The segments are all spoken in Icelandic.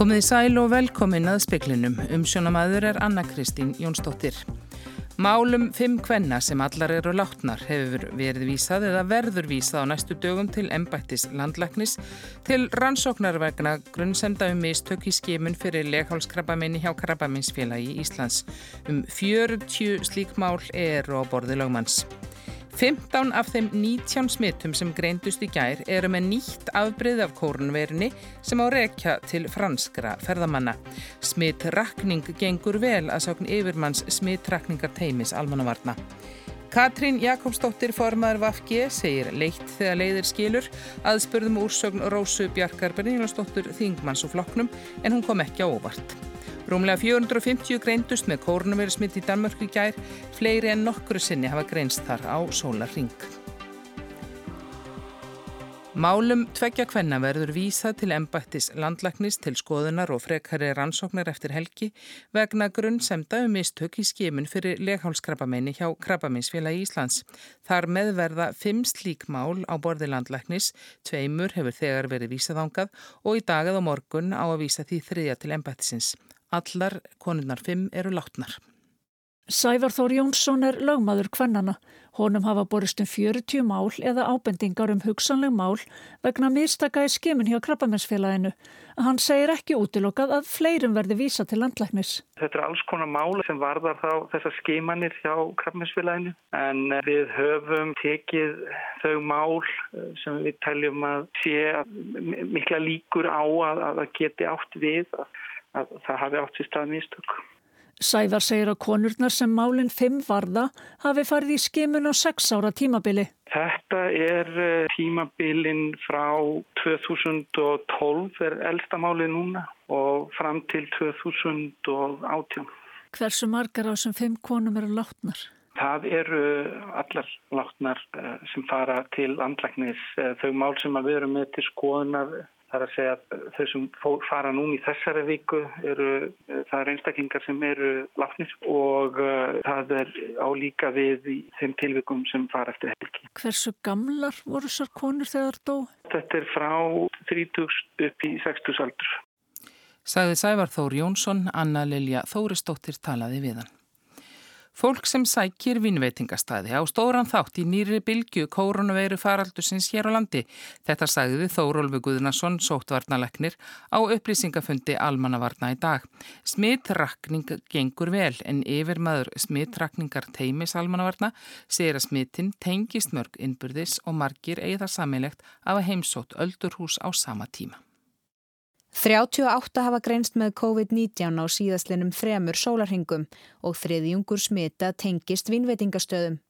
Komið í sæl og velkomin að speklinum. Umsjónamaður er Anna Kristín Jónsdóttir. Málum fimm kvenna sem allar eru látnar hefur verið vísað eða verður vísað á næstu dögum til embættis landlæknis til rannsóknar vegna grunnsemda um mistök í skimun fyrir leghálskrabbaminni hjá Krabbaminsfélagi Íslands. Um 40 slík mál er á borði lögmanns. 15 af þeim 19 smittum sem greindust í gær eru með nýtt afbreyð af kórnverunni sem á rekja til franskra ferðamanna. Smittrakning gengur vel að sákn yfirmanns smittrakningar teimis almannavarna. Katrín Jakobsdóttir formar Vafge segir leitt þegar leiðir skilur aðspörðum úrsögn Rósu Bjarkar Bernílastóttur Þingmanns og Flokknum en hún kom ekki á óvart. Rúmlega 450 greindust með kórnumveru smitt í Danmörku í gær, fleiri en nokkru sinni hafa greinst þar á sólarring. Málum tveggja kvenna verður vísað til embættis landlagnis til skoðunar og frekari rannsóknar eftir helgi vegna grunn semta um mistök í skimun fyrir leghálskrabbameini hjá Krabbaminsfélagi Íslands. Þar meðverða fimm slík mál á borði landlagnis, tveimur hefur þegar verið vísað ángað og í dagað og morgun á að vísa því þriðja til embættisins. Allar konunnar fimm eru látnar. Sævar Þór Jónsson er lögmaður kvennana. Honum hafa borist um 40 mál eða ábendingar um hugsanleg mál vegna mistaka í skimun hjá krabbamennsfélaginu. Hann segir ekki útilokkað að fleirum verði vísa til landlæknis. Þetta er alls konar mál sem varðar þá þessar skimanir hjá krabbamennsfélaginu en við höfum tekið þau mál eh, sem við teljum að sé mikla líkur á að, að geti átt við að að það hafi átt sér stað mistök. Sævar segir að konurnar sem málinn 5 varða hafi farið í skimun á 6 ára tímabili. Þetta er eh, tímabilin frá 2012 er elsta málið núna og fram til 2018. Hversu margar á sem 5 konum eru látnar? Það eru allar látnar eh, sem fara til andlæknis. Eh, þau mál sem við erum með til skoðunar Það er að segja að þau sem fara núni í þessari viku eru, það er einstaklingar sem eru lafnir og uh, það er álíka við í þeim tilvikum sem fara eftir helgi. Hversu gamlar voru þessar konur þegar dó? Þetta er frá 30 upp í 60 aldur. Sagði Sævar Þór Jónsson, Anna Lilja Þóristóttir talaði við hann. Fólk sem sækir vinnveitingastæði á stóran þátt í nýri bylgu koronaveiru faraldusins hér á landi. Þetta sagði Þórólfi Guðnason, sóttvarnaleknir, á upplýsingafundi almannavarna í dag. Smittrakning gengur vel en yfir maður smittrakningar teimis almannavarna segir að smittin tengist mörg innburðis og margir eigða sammeilegt af að heimsótt öldurhús á sama tíma. 38 hafa greinst með COVID-19 á síðastlinum þremur sólarhingum og þriðjungur smita tengist vínveitingastöðum.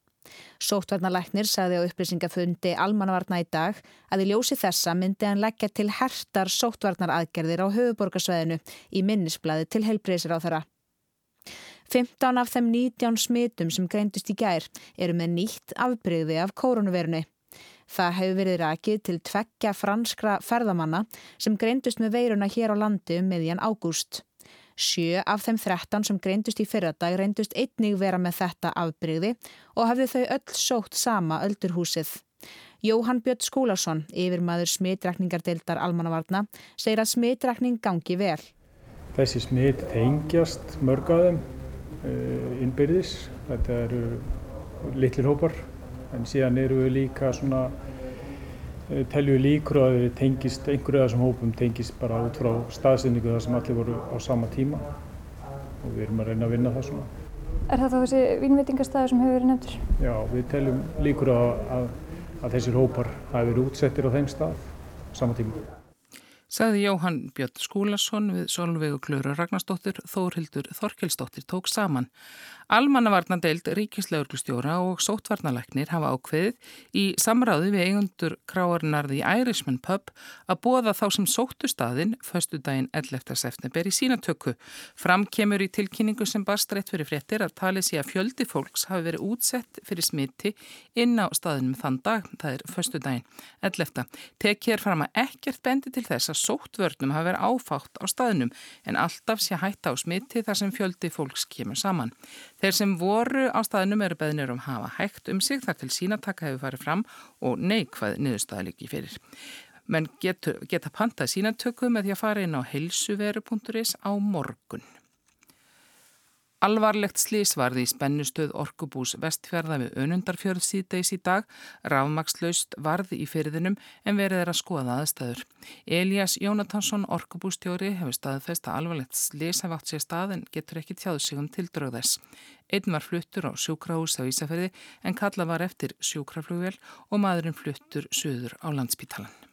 Sóttvarnalæknir sagði á upplýsingafundi almanvarna í dag að í ljósi þessa myndi hann leggja til hertar sóttvarnaraðgerðir á höfuborgarsveðinu í minnisbladi til heilbreyðsir á þeirra. 15 af þeim 19 smitum sem greindust í gær eru með nýtt afbreyði af koronavirunni. Það hefur verið rakið til tveggja franskra ferðamanna sem greindust með veiruna hér á landi um meðjan ágúst. Sjö af þeim 13 sem greindust í fyrradag reyndust einnig vera með þetta afbreyði og hafðu þau öll sótt sama öldurhúsið. Jóhann Björn Skúlason, yfir maður smitrækningardeildar almannavarna, segir að smitrækning gangi vel. Þessi smit tengjast mörgaðum uh, innbyrðis. Þetta eru litlir hópar en síðan eru við líka svona eh, telju líkur að við tengist einhverju af þessum hópum tengist bara út frá staðsendingu þar sem allir voru á sama tíma og við erum að reyna að vinna það svona. Er það þá þessi vínveitingastæður sem hefur verið nefndur? Já, við teljum líkur að, að, að þessir hópar hafi verið útsettir á þeim stað á sama tíma. Saði Jóhann Björn Skúlason við Solveigu Klöru Ragnarsdóttir, Þórhildur Þorkelsdóttir tók saman. Almannavarnadeild, ríkislauglustjóra og sótvarnalæknir hafa ákveðið í samráði við eigundur kráarinarði í Irishman Pub að bóða þá sem sóttu staðinn föstu daginn 11. september í sínatöku. Fram kemur í tilkynningu sem barst rétt fyrir fréttir að talið sé að fjöldi fólks hafi verið útsett fyrir smiti inn á staðinum þann dag, það er föstu daginn 11. Tekið er fram að ekkert bendi til þess að sóttvörnum hafi verið áfátt á staðinum en alltaf sé hætta á smiti þar sem fjöldi fólks kemur saman. Þeir sem voru á staðinum eru beðnir um hafa hægt um sig þar til sínataka hefur farið fram og neikvað niðurstaða líki fyrir. menn getur, geta pantað sínatöku með því að fara inn á heilsuveru.is á morgun. Alvarlegt slís varði í spennustöð Orkubús vestfjörða við önundarfjörð síðdeis í dag, rafmakslaust varði í fyrðinum en verið er að skoða aðstæður. Elias Jónatansson, Orkubústjóri, hefur staðfest að alvarlegt slís hafa átt sér stað en getur ekki tjáð sig um tildrög þess. Einn var fluttur á sjúkrahús á Ísafjörði en kalla var eftir sjúkraflugvel og maðurinn fluttur söður á landspítalan.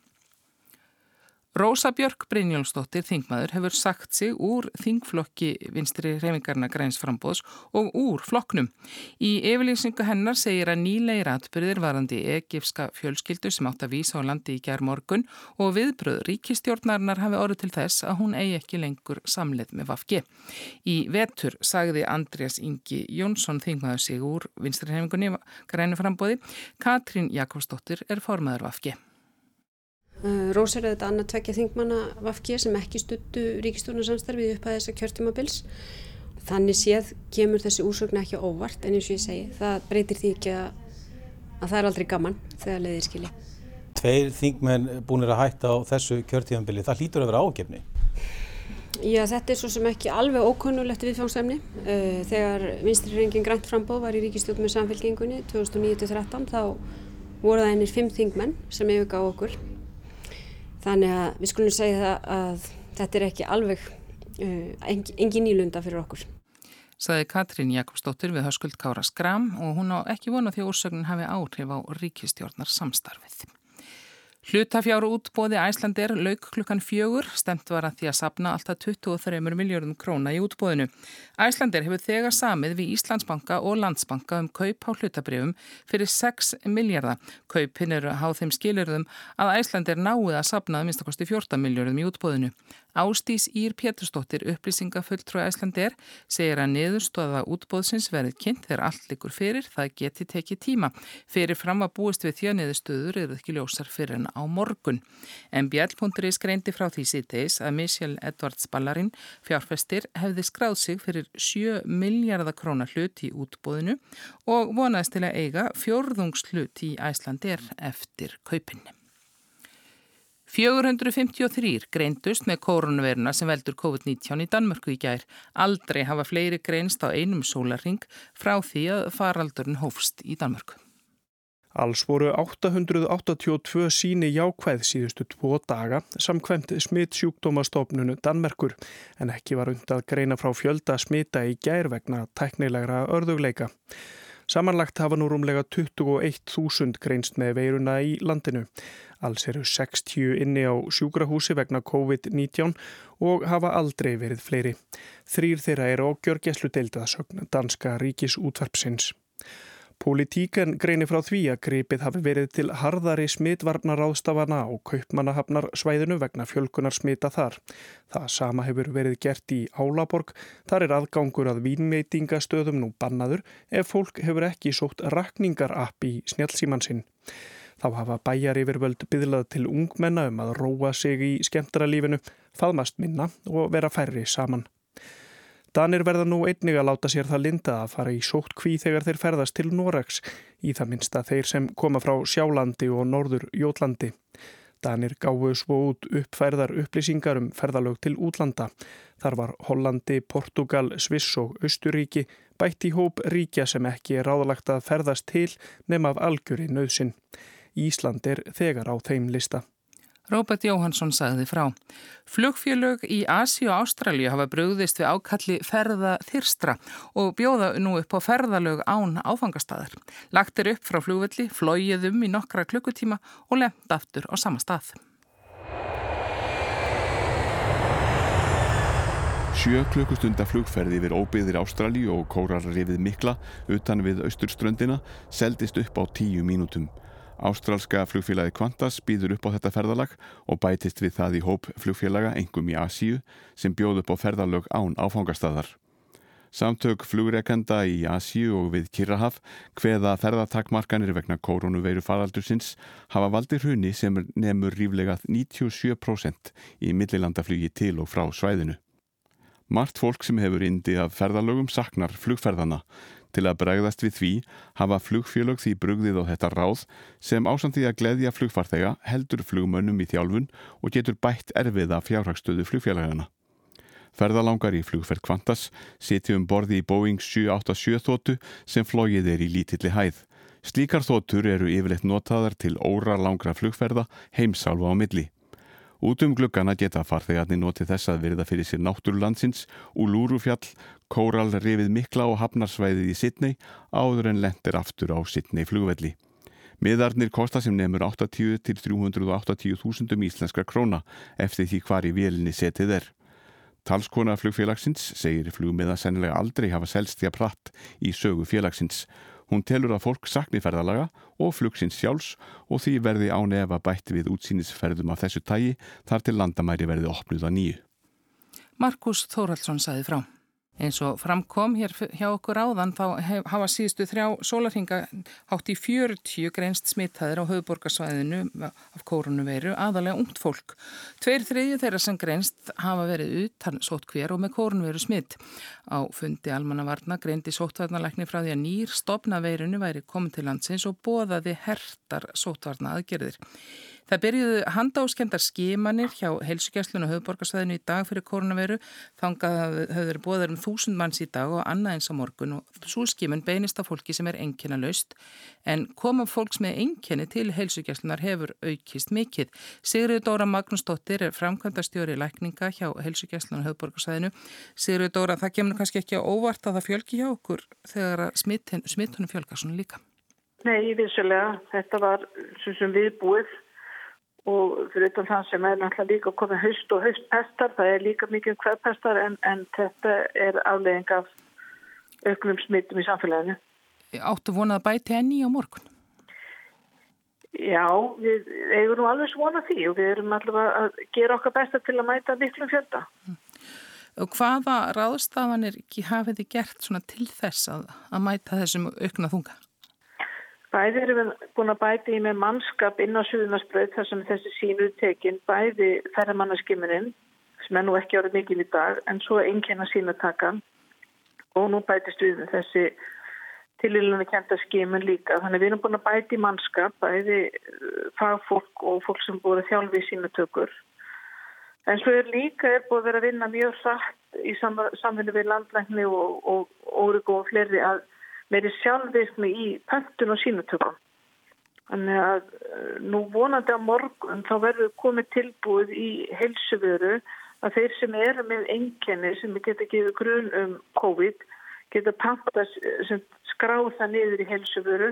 Rósa Björk Brynjólfsdóttir, þingmaður, hefur sagt sig úr þingflokki vinstri reyfingarna græns frambóðs og úr flokknum. Í yfirlýsingu hennar segir að nýleir atbyrðir varandi egifska fjölskyldu sem átt að vísa á landi í gerð morgun og viðbröð ríkistjórnarinnar hafi orðið til þess að hún eigi ekki lengur samlið með Vafgi. Í vetur sagði Andrés Ingi Jónsson þingmaður sig úr vinstri reyfingunni grænu frambóði. Katrín Jakobsdóttir er formaður Vafgi. Uh, Rósar er þetta annað tvekja þingmanna Vafki sem ekki stuttu ríkistórnarsamstarfið upp að þessa kjörtímabils. Þannig séð kemur þessi úrsögna ekki óvart en eins og ég segi það breytir því ekki að, að það er aldrei gaman þegar leiðir skilji. Tveir þingmenn búinir að hætta á þessu kjörtímabili, það hlýtur að vera ágefni? Já þetta er svo sem ekki alveg ókunnulegt viðfángstæfni. Uh, þegar vinstri reyngin grænt frambóð var í ríkistjórn með samfélkingunni 2009-13 þá voru það einir fimm þingmenn sem yfirgá okkur Þannig að við skulum segja það að þetta er ekki alveg uh, engin nýlunda fyrir okkur. Saði Katrín Jakobsdóttir við Höskuld Kára Skram og hún á ekki vona því að úrsögnin hafi áhrif á ríkistjórnar samstarfið. Hlutafjáru útbóði Æslandir lauk klukkan fjögur, stemt var að því að sapna alltaf 23 miljórum króna í útbóðinu. Æslandir hefur þegar samið við Íslandsbanka og Landsbanka um kaup á hlutabrifum fyrir 6 miljardar. Kaupin eru að há þeim skilurðum að Æslandir náið að sapna að minnstakosti 14 miljórum í útbóðinu. Ástís Ír Péturstóttir, upplýsingafulltrúi Æslandir, segir að niðurstóða útbóðsins verið kynnt þegar allt likur fyrir, það geti tekið tíma. Fyrir fram að búist við niðurstöður eru ekki ljósar fyrir en á morgun. En Bjall.ri skreindi frá því síðdeis að Michel Edvards Ballarin, fjárfestir, hefði skráð sig fyrir 7 miljardar krónar hlut í útbóðinu og vonaðist til að eiga fjórðungslut í Æslandir eftir kaupinni. 453 greindust með koronaviruna sem veldur COVID-19 í Danmörku í gær. Aldrei hafa fleiri greinst á einum sólarring frá því að faraldurinn hófst í Danmörku. Alls voru 882 síni jákvæð síðustu tvo daga samkvæmt smitt sjúkdómastofnunu Danmerkur en ekki var und að greina frá fjölda smita í gær vegna tæknilegra örðugleika. Samanlagt hafa nú rúmlega 21.000 greinst með veiruna í landinu. Alls eru 60 inni á sjúkrahúsi vegna COVID-19 og hafa aldrei verið fleiri. Þrýr þeirra eru á gjörgeslu deildaðsögn danska ríkisútvarpsins. Politíken greinir frá því að gripið hafi verið til harðari smitvarnar ástafana á kaupmannahafnar svæðinu vegna fjölkunar smita þar. Það sama hefur verið gert í Álaborg. Þar er aðgangur að vínmeitingastöðum nú bannaður ef fólk hefur ekki sótt rakningarapp í snjálfsímansinn. Þá hafa bæjar yfirvöld byðlað til ungmenna um að róa sig í skemmtaralífinu, faðmast minna og vera færri saman. Danir verða nú einnig að láta sér það linda að fara í sótt kví þegar þeir ferðast til Noregs, í það minsta þeir sem koma frá Sjálandi og Norður Jótlandi. Danir gáðu svo út uppfærðar upplýsingar um ferðalög til útlanda. Þar var Hollandi, Portugal, Sviss og Östuríki bætt í hóp ríkja sem ekki er ráðlagt að ferðast til nema af algjöri nöðsinn. Ísland er þegar á þeim lista. Róbert Jóhansson sagði frá. Flugfélög í Asi og Ástralju hafa brugðist við ákalli ferða þyrstra og bjóða nú upp á ferðalög án áfangastæðar. Lagt er upp frá flugvelli, flóið um í nokkra klukkutíma og lemt aftur á sama stað. Sjö klukkustunda flugferði yfir óbyðir Ástralju og kórarrifið mikla utan við austurströndina seldist upp á tíu mínútum. Ástrálska flugfélagi Qantas býður upp á þetta ferðalag og bætist við það í hóp flugfélaga engum í Asíu sem bjóð upp á ferðalög án áfangastadar. Samtök flugrekenda í Asíu og við Kirrahaf hveða ferðatakmarkanir vegna koronaveiru faraldursins hafa valdir hruni sem nefnur ríflega 97% í millilandaflugi til og frá svæðinu. Mart fólk sem hefur indi af ferðalögum saknar flugferðana. Til að bregðast við því hafa flugfélög því brugðið á þetta ráð sem ásandi að gleðja flugfarþega heldur flugmönnum í þjálfun og getur bætt erfiða fjárhagstöðu flugfélagana. Ferðalangar í flugferð Kvantas siti um borði í Boeing 787 þóttu sem flógið er í lítilli hæð. Slíkar þóttur eru yfirleitt notaðar til óra langra flugferða heimsálfa á milli. Út um gluggana geta farþegarnir notið þess að verða fyrir sér náttúrulandsins, Úlúrufjall, Kóral rifið mikla og hafnarsvæðið í Sidney áður en lendir aftur á Sidney flugvelli. Miðarnir kosta sem nefnur 80 til 380 þúsundum íslenskar króna eftir því hvar í vélinni setið er. Talskona flugfélagsins segir flugmiða sennilega aldrei hafa selst því að pratt í sögu félagsins. Hún telur að fólk sakni ferðalaga og flugsins sjálfs og því verði án efa bætt við útsýnisferðum af þessu tægi þar til landamæri verði opnuð að nýju. Markus Þóraldsson saði frá. Eins og framkom hér hjá okkur áðan þá hafa síðustu þrjá sólarhinga hátt í 40 greinst smittaðir á höfuborgarsvæðinu af kórunuveiru, aðalega ungt fólk. Tveir þriðju þeirra sem greinst hafa verið utan sótt hver og með kórunuveiru smitt. Á fundi almannavarna greindi sóttvarnalækni frá því að nýr stopna veirinu væri komið til landsins og bóðaði hertar sóttvarna aðgerðir. Það byrjuðu handáskendar skimanir hjá heilsugjastlun og höfuborgarsvæðinu í dag fyrir koronaviru. Þangað höfður bóðar um þúsund manns í dag og annað eins á morgun og svo skimun beinist af fólki sem er enkjena laust. En koma fólks með enkjeni til heilsugjastlunar hefur aukist mikill. Sigriður Dóra Magnúsdóttir er framkvæmdastjóri lækninga hjá heilsugjastlun og höfuborgarsvæðinu. Sigriður Dóra, það kemur kannski ekki óvart að það fjölki hjá okkur þegar smittunum fjölkar svona líka. Nei, vissulega. Þetta var sem viðbúið og fyrir utan það sem er náttúrulega líka komið haust og haustpestar, það er líka mikið hverpestar en, en þetta er aflegging af auknum smittum í samfélaginu. Áttu vonað að bæti enni á morgun? Já, við eigum nú alveg svona því og við erum allavega að gera okkar besta til að mæta miklum fjölda. Og hvaða ráðstafanir hafið þið gert til þess að, að mæta þessum aukna þunga? Bæði erum við búin að bæti í með mannskap inn á Suðunarsbröð þar sem þessi sínuð tekinn, bæði ferðamannaskimininn sem er nú ekki árið mikil í dag en svo einnkjena sínatakan og nú bætist við þessi tilílunni kenta skimin líka. Þannig við erum búin að bæti í mannskap, bæði uh, fagfólk og fólk sem búið að þjálfi í sínatökur. En svo er líka er búið að vera að vinna mjög satt í samfunni við landlækni og, og, og, og fleiri að meiri sjálfvirkni í pöntun og sínutökum. Þannig að eh, nú vonandi á morgun þá verður komið tilbúið í helsuvöru að þeir sem eru með enginni sem geta gefið grun um COVID geta panta sem skráð það niður í helsuvöru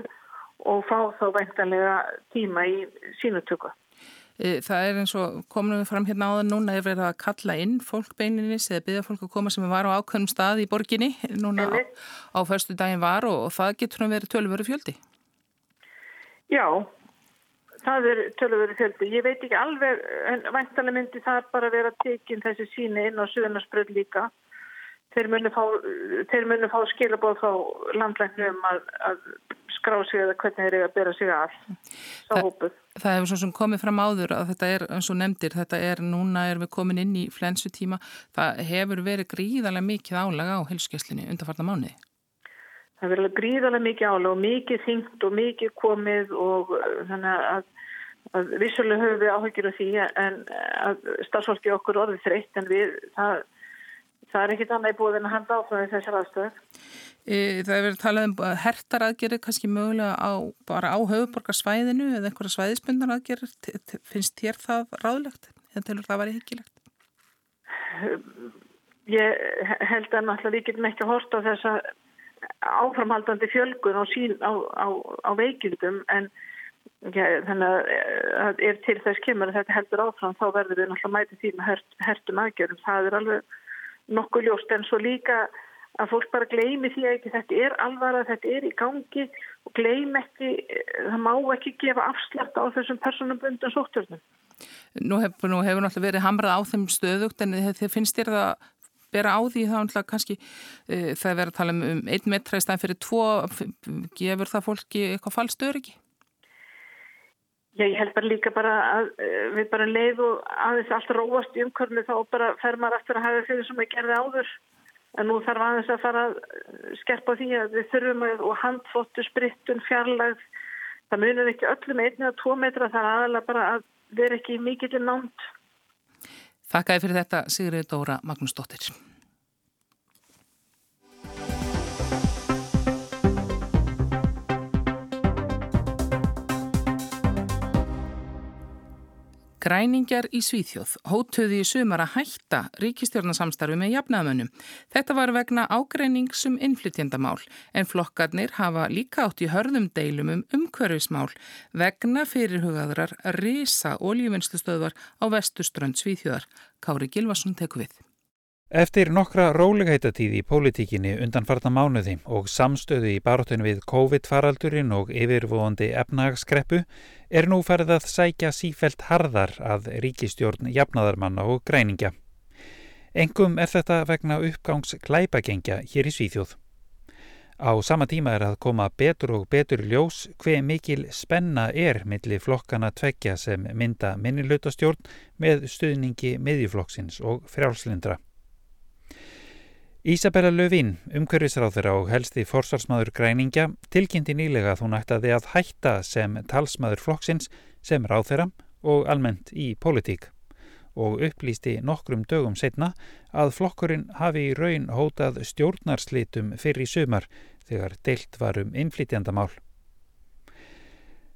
og fá þá veintanlega tíma í sínutöku. Eh, það er eins og komum við fram hérna áður núna er verið að kalla inn fólk beininis eða byggja fólk að koma sem var á ákveðnum stað í borginni núna á, á förstu daginn var og, og það getur verið tölveru fjöldi. Já, það er tölveru fjöldi. Ég veit ekki alveg, en væntalega myndi það bara vera tekinn þessi síni inn á Suðunarsbröð líka. Þeir munu fá, fá skilabóð frá landlæknum að, að skrá sig eða hvernig þeir eru að bera sig að sá hópuð. Það hefur svo sem komið fram áður að þetta er, eins og nefndir, þetta er, núna er við komin inn í flensu tíma, það hefur verið gríðarlega mikið álaga á helskeslinni undarfarna mánuði. Það hefur verið gríðarlega mikið álaga og mikið þyngt og mikið komið og uh, þannig að, að vissulega höfum við áhugir af því en að starfsfólki okkur orðið þreytt en við, það, það er ekkit annað í búið en að handa áfram þessar aðstöður. E, það er verið að tala um hertar aðgerið kannski mögulega á, bara á höfuborgarsvæðinu eða einhverja svæðisbundar aðgerið. Finnst þér það ráðlegt eða telur það að vera hyggilegt? Ég held að náttúrulega við getum ekki að horta á þessa áframhaldandi fjölgun á, á, á, á veikildum en ja, þannig að er til þess kemur að þetta heldur áfram þá verður við náttúrulega mæti því með hert, hertum aðgerðum. Það er alveg nokkuð ljóst en svo líka að fólk bara gleymi því ekki þetta er alvara, þetta er í gangi og gleym ekki, það má ekki gefa afslætt á þessum personabundum sóttörnum. Nú hefur, nú hefur náttúrulega verið hamrað á þeim stöðugt en þið finnst þér það bera á því þá náttúrulega kannski uh, það verður að tala um, um einn metra í staðin fyrir tvo, gefur það fólki eitthvað fallstöður ekki? Já, ég held bara líka bara að uh, við bara leiðu aðeins allt róast í umkörnu þá bara fer maður eftir að hafa fyrir sem að gerði áður En nú þarf aðeins að fara að skerpa því að við þurfum að handfóttu, sprittun, fjarlagð. Það munir ekki öllum einni að tvo metra þar aðalega bara að vera ekki mikill námt. Þakkaði fyrir þetta Sigriði Dóra Magnúsdóttir. Græningjar í Svíþjóð hótuði í sumar að hætta ríkistjórnarsamstarfi með jafnaðmönnum. Þetta var vegna ágreiningsum innflytjandamál en flokkarnir hafa líka átt í hörðum deilum um umhverfismál vegna fyrirhugaðrar risa oljuvinnslustöðvar á vestuströnd Svíþjóðar. Kári Gilvarsson teku við. Eftir nokkra rólegheitatíð í pólitíkinni undan farna mánuði og samstöðu í baróttun við COVID-faraldurinn og yfirvóandi efnagskreppu er nú farið að sækja sífelt harðar að ríkistjórn jafnaðarmanna og græningja. Engum er þetta vegna uppgangs glæpagengja hér í Svíþjóð. Á sama tíma er að koma betur og betur ljós hver mikil spenna er millir flokkana tveggja sem mynda minnilutastjórn með stuðningi miðjuflokksins og frjálslindra. Ísabella Löfín, umhverfisráður og helsti forsvarsmaður græningja, tilkynnti nýlega að hún ættaði að hætta sem talsmaður flokksins sem ráðherra og almennt í pólitík og upplýsti nokkrum dögum setna að flokkurinn hafi í raun hótað stjórnarslitum fyrir sumar þegar deilt var um innflytjandamál.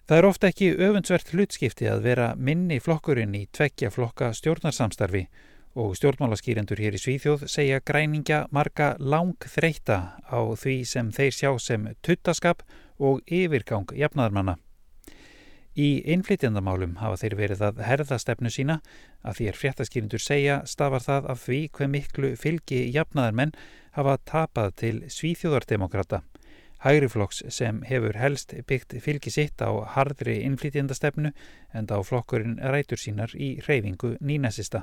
Það er ofta ekki öfundsvert hlutskipti að vera minni flokkurinn í tveggja flokka stjórnarsamstarfi og stjórnmálaskýrendur hér í Svíþjóð segja græningja marga lang þreita á því sem þeir sjá sem tuttaskap og yfirgang jafnaðarmanna. Í innflytjandamálum hafa þeir verið að herða stefnu sína að því er fréttaskýrindur segja stafar það af því hver miklu fylgi jafnaðarmenn hafa tapað til svíþjóðardemokrata. Hægriflokks sem hefur helst byggt fylgi sitt á hardri innflytjandastefnu en á flokkurinn rætur sínar í reyfingu nínæsista.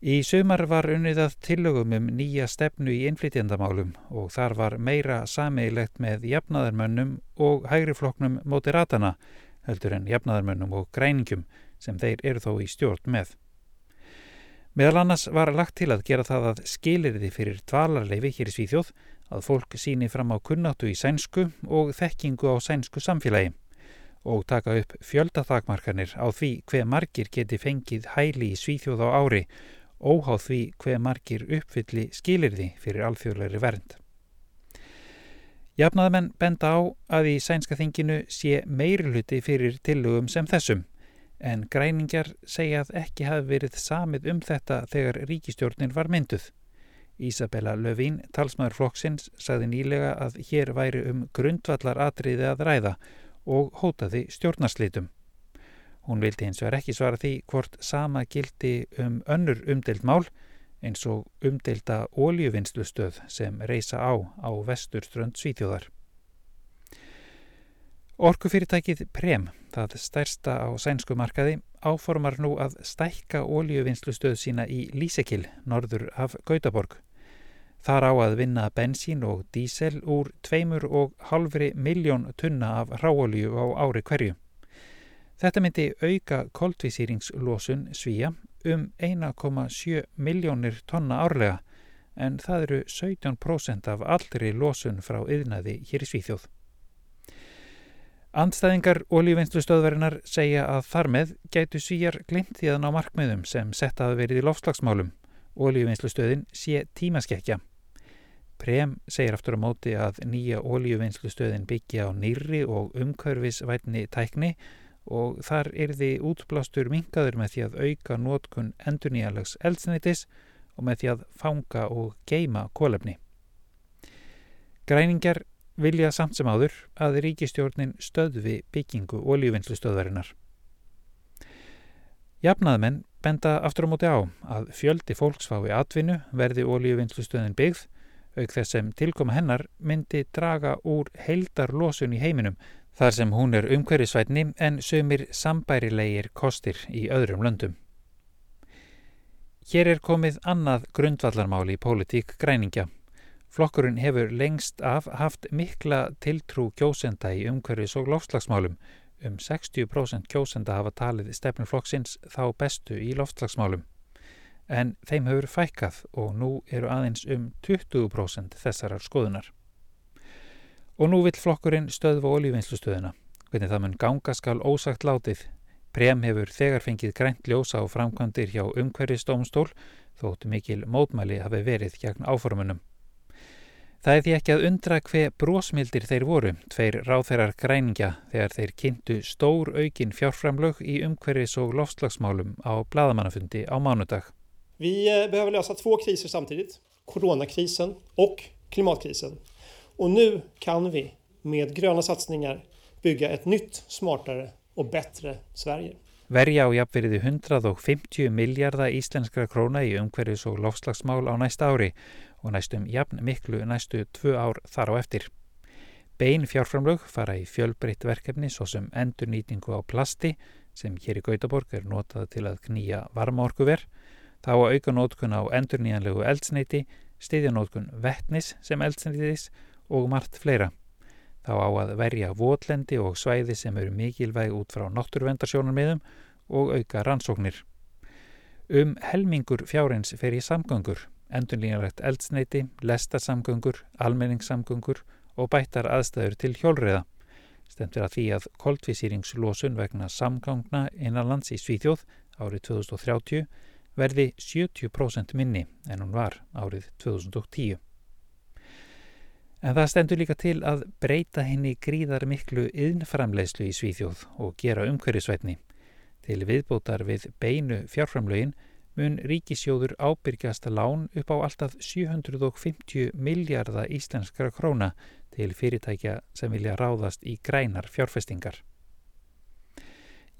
Í sumar var unnið að tillögum um nýja stefnu í innflytjandamálum og þar var meira sameigilegt með jafnaðarmönnum og hægrifloknum mótiratana heldur en jafnaðarmönnum og græningum sem þeir eru þó í stjórn með. Meðal annars var lagt til að gera það að skilirði fyrir dvalarleifi hér í Svíþjóð að fólk síni fram á kunnáttu í sænsku og þekkingu á sænsku samfélagi og taka upp fjöldathagmarkanir á því hver margir geti fengið hæli í Svíþjóð á ári óháð því hver margir uppfylli skilirði fyrir alþjóðlegri vernd. Jafnaðamenn benda á að í sænska þinginu sé meirluti fyrir tillögum sem þessum, en græningjar segja að ekki hafi verið samið um þetta þegar ríkistjórnin var mynduð. Ísabella Löfín, talsmaður flokksins, sagði nýlega að hér væri um grundvallar atriði að ræða og hótaði stjórnarslitum. Hún vildi eins og er ekki svara því hvort sama gildi um önnur umdelt mál eins og umdelta óljuvinnslustöð sem reysa á á vesturströnd Svíþjóðar. Orkufyrirtækið Prem, það stærsta á sænsku markaði, áformar nú að stækka óljuvinnslustöð sína í Lísekil, norður af Gautaborg. Þar á að vinna bensín og dísel úr tveimur og halvri miljón tunna af ráolju á ári hverju. Þetta myndi auka koldvísýringslosun svíja um 1,7 miljónir tonna árlega en það eru 17% af allri losun frá yðnaði hér í Svíþjóð. Andstæðingar ólífinnslustöðvarinnar segja að þar með gætu svíjar glimt því að ná markmiðum sem sett að verið í lofslagsmálum. Ólífinnslustöðin sé tímaskekkja. Prem segir aftur á móti að nýja ólífinnslustöðin byggja á nýri og umhverfisvætni tækni og þar er því útblástur mingaður með því að auka nótkun endurníjalags eldsneitis og með því að fanga og geima kólefni. Græningar vilja samt sem áður að ríkistjórnin stöðvi byggingu og lífinnslustöðvarinnar. Jafnaðmenn benda aftur á móti á að fjöldi fólksfái atvinnu verði ólíuvinnslustöðin byggð auk þess sem tilkoma hennar myndi draga úr heildarlosun í heiminum þar sem hún er umhverfisvætni en sömur sambærilegir kostir í öðrum löndum. Hér er komið annað grundvallarmáli í pólitík græningja. Flokkurinn hefur lengst af haft mikla tiltrú kjósenda í umhverfis og loftslagsmálum. Um 60% kjósenda hafa talið stefnuflokksins þá bestu í loftslagsmálum. en þeim hefur fækkað og nú eru aðeins um 20% þessarar skoðunar. Og nú vill flokkurinn stöðva olívinnslustöðuna. Hvernig það mun ganga skal ósagt látið. Prem hefur þegar fengið grænt ljósa á framkvæmdir hjá umhverfistómstól þótt mikil mótmæli hafi verið gegn áformunum. Það er því ekki að undra hver brósmildir þeir voru, tveir ráþeirar græningja þegar þeir kynntu stór aukin fjárframlög í umhverfis og lofslagsmálum á bladamannafundi á mánudag. Vi eh, behöver lösa två kriser samtidigt, coronakrisen och klimatkrisen. Och nu kan vi med gröna satsningar bygga ett nytt, smartare och bättre Sverige. Verja á jafnverði 150 miljardar íslenskra króna í umhverfis og lofslagsmál á næsta ári og næstum jafn miklu næstu tvö ár þar á eftir. Bein fjárframlög fara í fjölbreytt verkefni svo sem endurnýtingu á plasti sem hér í Gautaborg er notað til að knýja varmaorkuver, þá að auka nótkun á endurnýjanlegu eldsneiti, stiðjanótkun vettnis sem eldsneitis og margt fleira. Þá á að verja votlendi og svæði sem eru mikilvæg út frá náttúruvendarsjónarmiðum og auka rannsóknir. Um helmingur fjárins fer í samgöngur endurlínalegt eldsneiti, lestarsamgöngur, almenningssamgöngur og bættar aðstæður til hjólriða. Stemt er að því að koldvísýringslósun vegna samgangna innanlands í Svíþjóð árið 2030 verði 70% minni en hún var árið 2010. En það stendur líka til að breyta henni gríðar miklu yðnframleyslu í Svíþjóð og gera umhverjusvætni. Til viðbótar við beinu fjárframlögin mun ríkisjóður ábyrgjast lán upp á alltaf 750 miljardar íslenskra króna til fyrirtækja sem vilja ráðast í grænar fjárfestingar.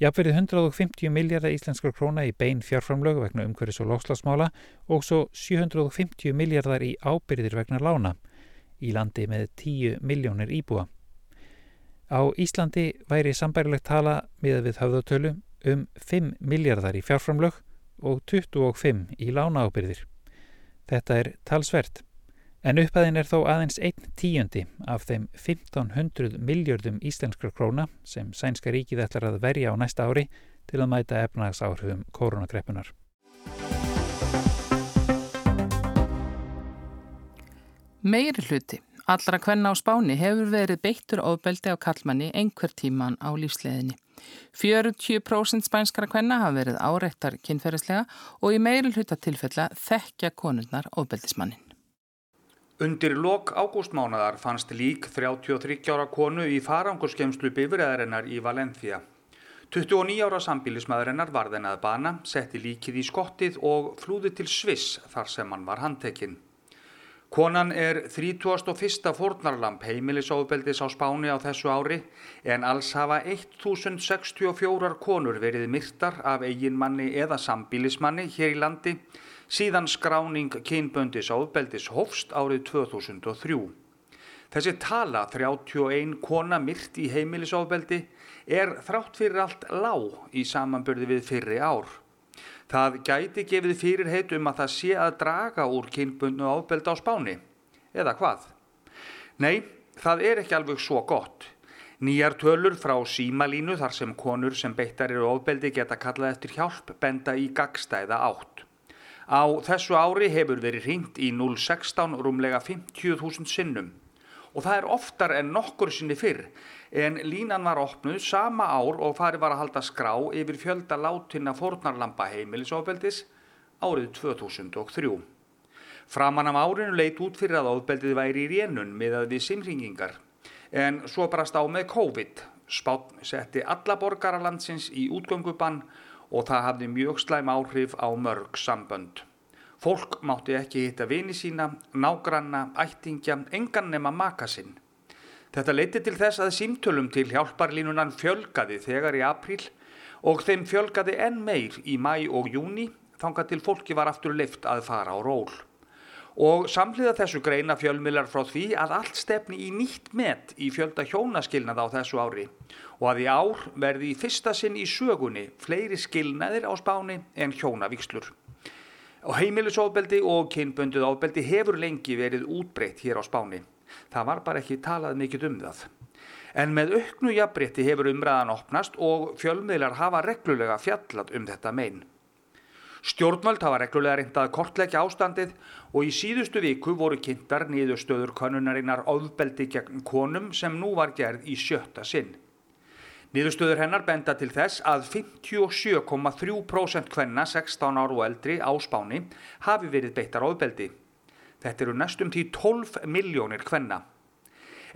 Jafnverið 150 miljardar íslenskra króna í bein fjárframlög vegna umhverfis og lókslasmála og svo 750 miljardar í ábyrðir vegna lána í landi með 10 miljónir íbúa. Á Íslandi væri sambærilegt tala miða við höfðatölu um 5 miljardar í fjárframlög og 25 í lánaábyrðir. Þetta er talsvert, en upphæðin er þó aðeins einn tíundi af þeim 1500 miljardum íslenskra króna sem sænska ríkið ætlar að verja á næsta ári til að mæta efnagsáhrifum koronagreppunar. Meiri hluti. Allra hvenna á spáni hefur verið beittur ofbeldi á kallmanni einhver tíman á lífsleðinni. 40% spænskara kvenna hafa verið áreittar kynferðislega og í meiri hluta tilfella þekkja konurnar ofbeldismannin. Undir lok ágústmánadar fannst lík 33 ára konu í farangurskemslu bifræðarinnar í Valencia. 29 ára sambílismæðurinnar var þenn að bana, setti líkið í skottið og flúði til Sviss þar sem hann var handtekinn. Konan er 31. fórnarlamp heimilisofbeldis á Spáni á þessu ári en alls hafa 1064 konur verið myrtar af eiginmanni eða sambílismanni hér í landi síðan skráning kynböndis ofbeldis hofst árið 2003. Þessi tala 31 kona myrt í heimilisofbeldi er þrátt fyrir allt lág í samanbörði við fyrri ár. Það gæti gefið fyrirheit um að það sé að draga úr kynbundnu ábeld á spáni. Eða hvað? Nei, það er ekki alveg svo gott. Nýjar tölur frá símalínu þar sem konur sem beittar eru ábeldi geta kallað eftir hjálp benda í gagstæða átt. Á þessu ári hefur verið hringt í 016 rúmlega 50.000 sinnum og það er oftar en nokkur sinni fyrr en línan var opnuð sama ár og fari var að halda skrá yfir fjölda látina fórnarlampa heimilisofbeldis árið 2003. Framan af árinu leit út fyrir að ofbeldið væri í rénun miðað við simringingar en svo brast á með COVID. Spátn setti alla borgaralandsins í útgöngubann og það hafði mjög slæm áhrif á mörg sambönd. Fólk mátti ekki hitta vini sína, nágranna, ættingja, engan nema maka sinn. Þetta leiti til þess að símtölum til hjálparlínunan fjölgaði þegar í april og þeim fjölgaði enn meir í mæ og júni þanga til fólki var aftur lift að fara á ról. Og samhliða þessu greina fjölmilar frá því að allt stefni í nýtt met í fjölda hjónaskilnað á þessu ári og að í ár verði í fyrsta sinn í sögunni fleiri skilnaðir á spáni en hjónavíkslur. Og heimilisofbeldi og kynbönduð ofbeldi hefur lengi verið útbreytt hér á spáni. Það var bara ekki talað mikið um það. En með auknu jafnbreytti hefur umræðan opnast og fjölmiðlar hafa reglulega fjallat um þetta megin. Stjórnvöld hafa reglulega reyndað kortleggja ástandið og í síðustu viku voru kynntar niðurstöður konunarinnar ofbeldi gegn konum sem nú var gerð í sjötta sinn. Niðurstöður hennar benda til þess að 57,3% kvenna 16 ára og eldri á spáni hafi verið beittar ofbeldi. Þetta eru næstum því 12 miljónir kvenna.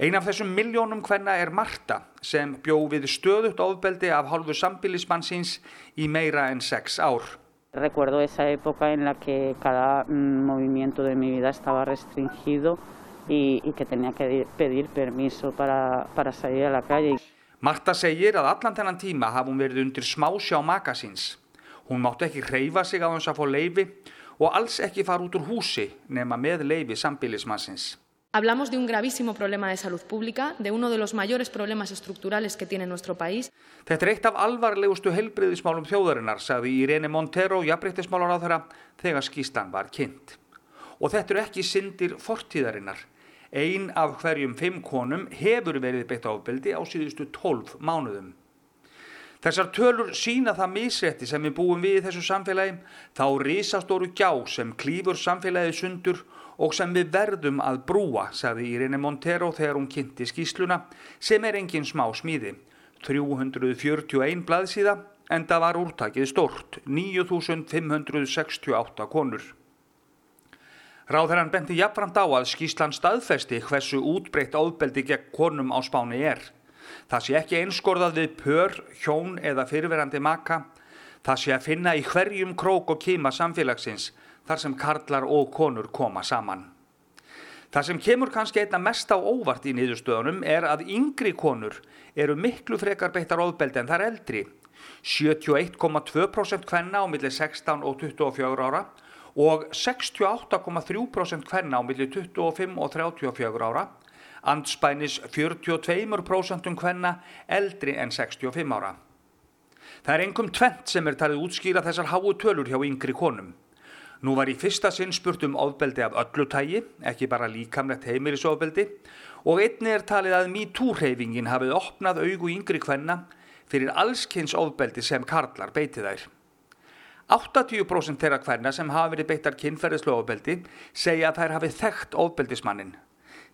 Ein af þessum miljónum kvenna er Marta sem bjó við stöðut ofbeldi af hálfu sambilismannsins í meira en 6 ár. Recuerdo esa época en la que cada mm, movimiento de mi vida estaba restringido y, y que tenía que pedir permiso para, para salir a la calle. Marta segir að allan þennan tíma hafa hún verið undir smásjá makasins. Hún mátti ekki hreyfa sig á þess að fá leifi og alls ekki fara út úr húsi nema með leifi sambilismannsins. Hablamos de un gravísimo problema de salud pública, de uno de los mayores problemas estructurales que tiene nuestro país. Þetta er eitt af alvarlegustu helbriðismálum þjóðarinnar, sagði Irene Montero, jafnbreyttismálar á þeirra, þegar skýstan var kynnt. Og þetta eru ekki syndir fortíðarinnar. Ein af hverjum fimm konum hefur verið beitt ábeldi á síðustu tólf mánuðum. Þessar tölur sína það misrætti sem við búum við í þessu samfélagi, þá risastóru gjá sem klýfur samfélagið sundur og sem við verðum að brúa, sagði Irene Montero þegar hún kynnti skýsluna, sem er engin smá smíði. 341 blaðsíða, en það var úrtakið stort, 9568 konur. Ráðherran benti jafnframt á að skýslan staðfesti hversu útbreytt áðbeldi gegn konum á spáni er. Það sé ekki einskorðað við pör, hjón eða fyrirverandi maka. Það sé að finna í hverjum krók og kima samfélagsins þar sem karlar og konur koma saman. Það sem kemur kannski einna mest á óvart í niðurstöðunum er að yngri konur eru miklu frekar beittar ofbeldi en þar eldri. 71,2% kvenna á milli 16 og 24 ára og 68,3% kvenna á milli 25 og 34 ára, andspænis 42% kvenna eldri en 65 ára. Það er engum tvent sem er talið útskýra þessar háu tölur hjá yngri konum. Nú var í fyrsta sinn spurt um ofbeldi af öllu tægi, ekki bara líkamlegt heimilisofbeldi og einni er talið að MeToo-hreyfingin hafið opnað augu yngri kvenna fyrir allskynns ofbeldi sem karlar beiti þær. 80% þeirra kvenna sem hafa verið beittar kynferðislu ofbeldi segja að þær hafið þekkt ofbeldismannin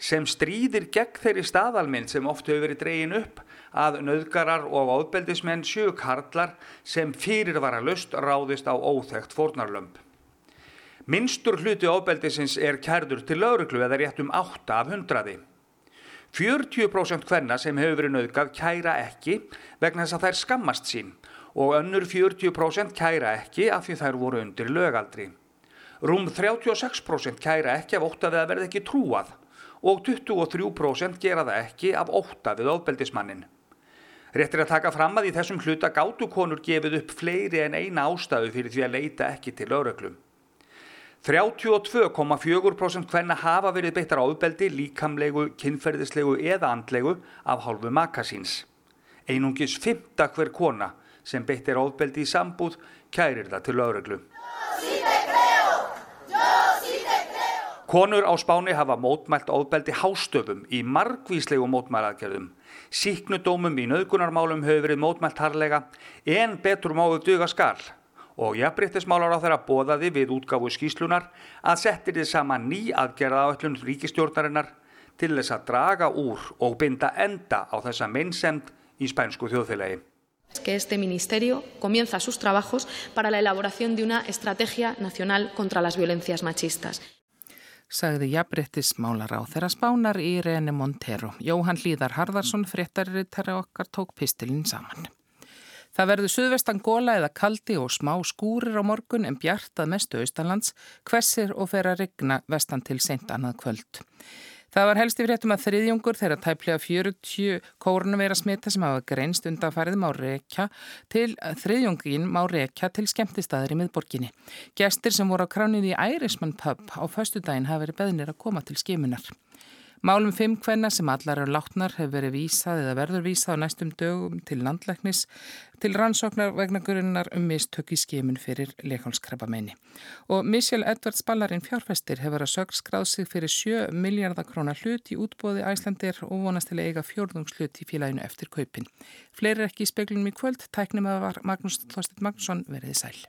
sem stríðir gegn þeirri staðalminn sem oft hefur verið dregin upp að nöðgarar og ofbeldismenn sjöu karlar sem fyrirvara lust ráðist á óþekkt fórnarlömp. Minnstur hluti ofbeldisins er kærður til lauruglu eða rétt um 8 af 100. 40% hvenna sem hefur verið nauðgað kæra ekki vegna þess að þær skammast sín og önnur 40% kæra ekki af því þær voru undir lögaldri. Rúm 36% kæra ekki af við að verða ekki trúað og 23% gera það ekki af óta við ofbeldismannin. Réttir að taka fram að í þessum hluta gátu konur gefið upp fleiri en eina ástæðu fyrir því að leita ekki til lauruglum. 32,4% hvenna hafa verið beittar áðbeldi, líkamlegu, kynferðislegu eða andlegu af hálfu makasíns. Einungis fymta hver kona sem beittir áðbeldi í sambúð kærir það til lauruglu. Konur á spáni hafa mótmælt áðbeldi hástöfum í margvíslegu mótmælaðgerðum. Síknudómum í nauðgunarmálum hefur verið mótmælt harlega en betur máðu duga skall og jafnbryttismálar á þeirra bóðaði við útgáfu skýslunar að settir þið saman ný aðgerða á öllum ríkistjórnarinnar til þess að draga úr og binda enda á þessa meinsemd í spænsku þjóðfélagi. que este ministerio comienza sus trabajos para la elaboración de una estrategia nacional contra las violencias machistas. Sagði jafnbryttismálar á þeirra spánar í Rene Montero. Jóhann Líðar Harðarsson, fréttarittari okkar, tók pistilinn saman. Það verður suðvestan góla eða kaldi og smá skúrir á morgun en bjart að mestu austanlands, hvessir og fer að rigna vestan til sent annað kvöld. Það var helst í fréttum að þriðjungur þeirra tæplega 40 kórnveira smita sem hafa greinst undanfærið má rekja til þriðjungin má rekja til skemmtistæðir í miðborginni. Gestir sem voru á kránið í Ærismann pub á föstudaginn hafa verið beðnir að koma til skimunar. Málum fimm hvenna sem allar eru látnar hefur verið vísað eða verður vísað á næstum dögum til landlæknis til rannsóknar vegna gurinnar um mistök í skimun fyrir leikálskrabba meini. Og Michelle Edwards Ballarinn fjárfestir hefur að sög skráð sig fyrir 7 miljardar krónar hlut í útbóði æslandir og vonast til að eiga fjórðungshlut í félaginu eftir kaupin. Fleiri ekki í speglunum í kvöld, tæknum að var Magnús Þorstin Magnússon veriði sæl.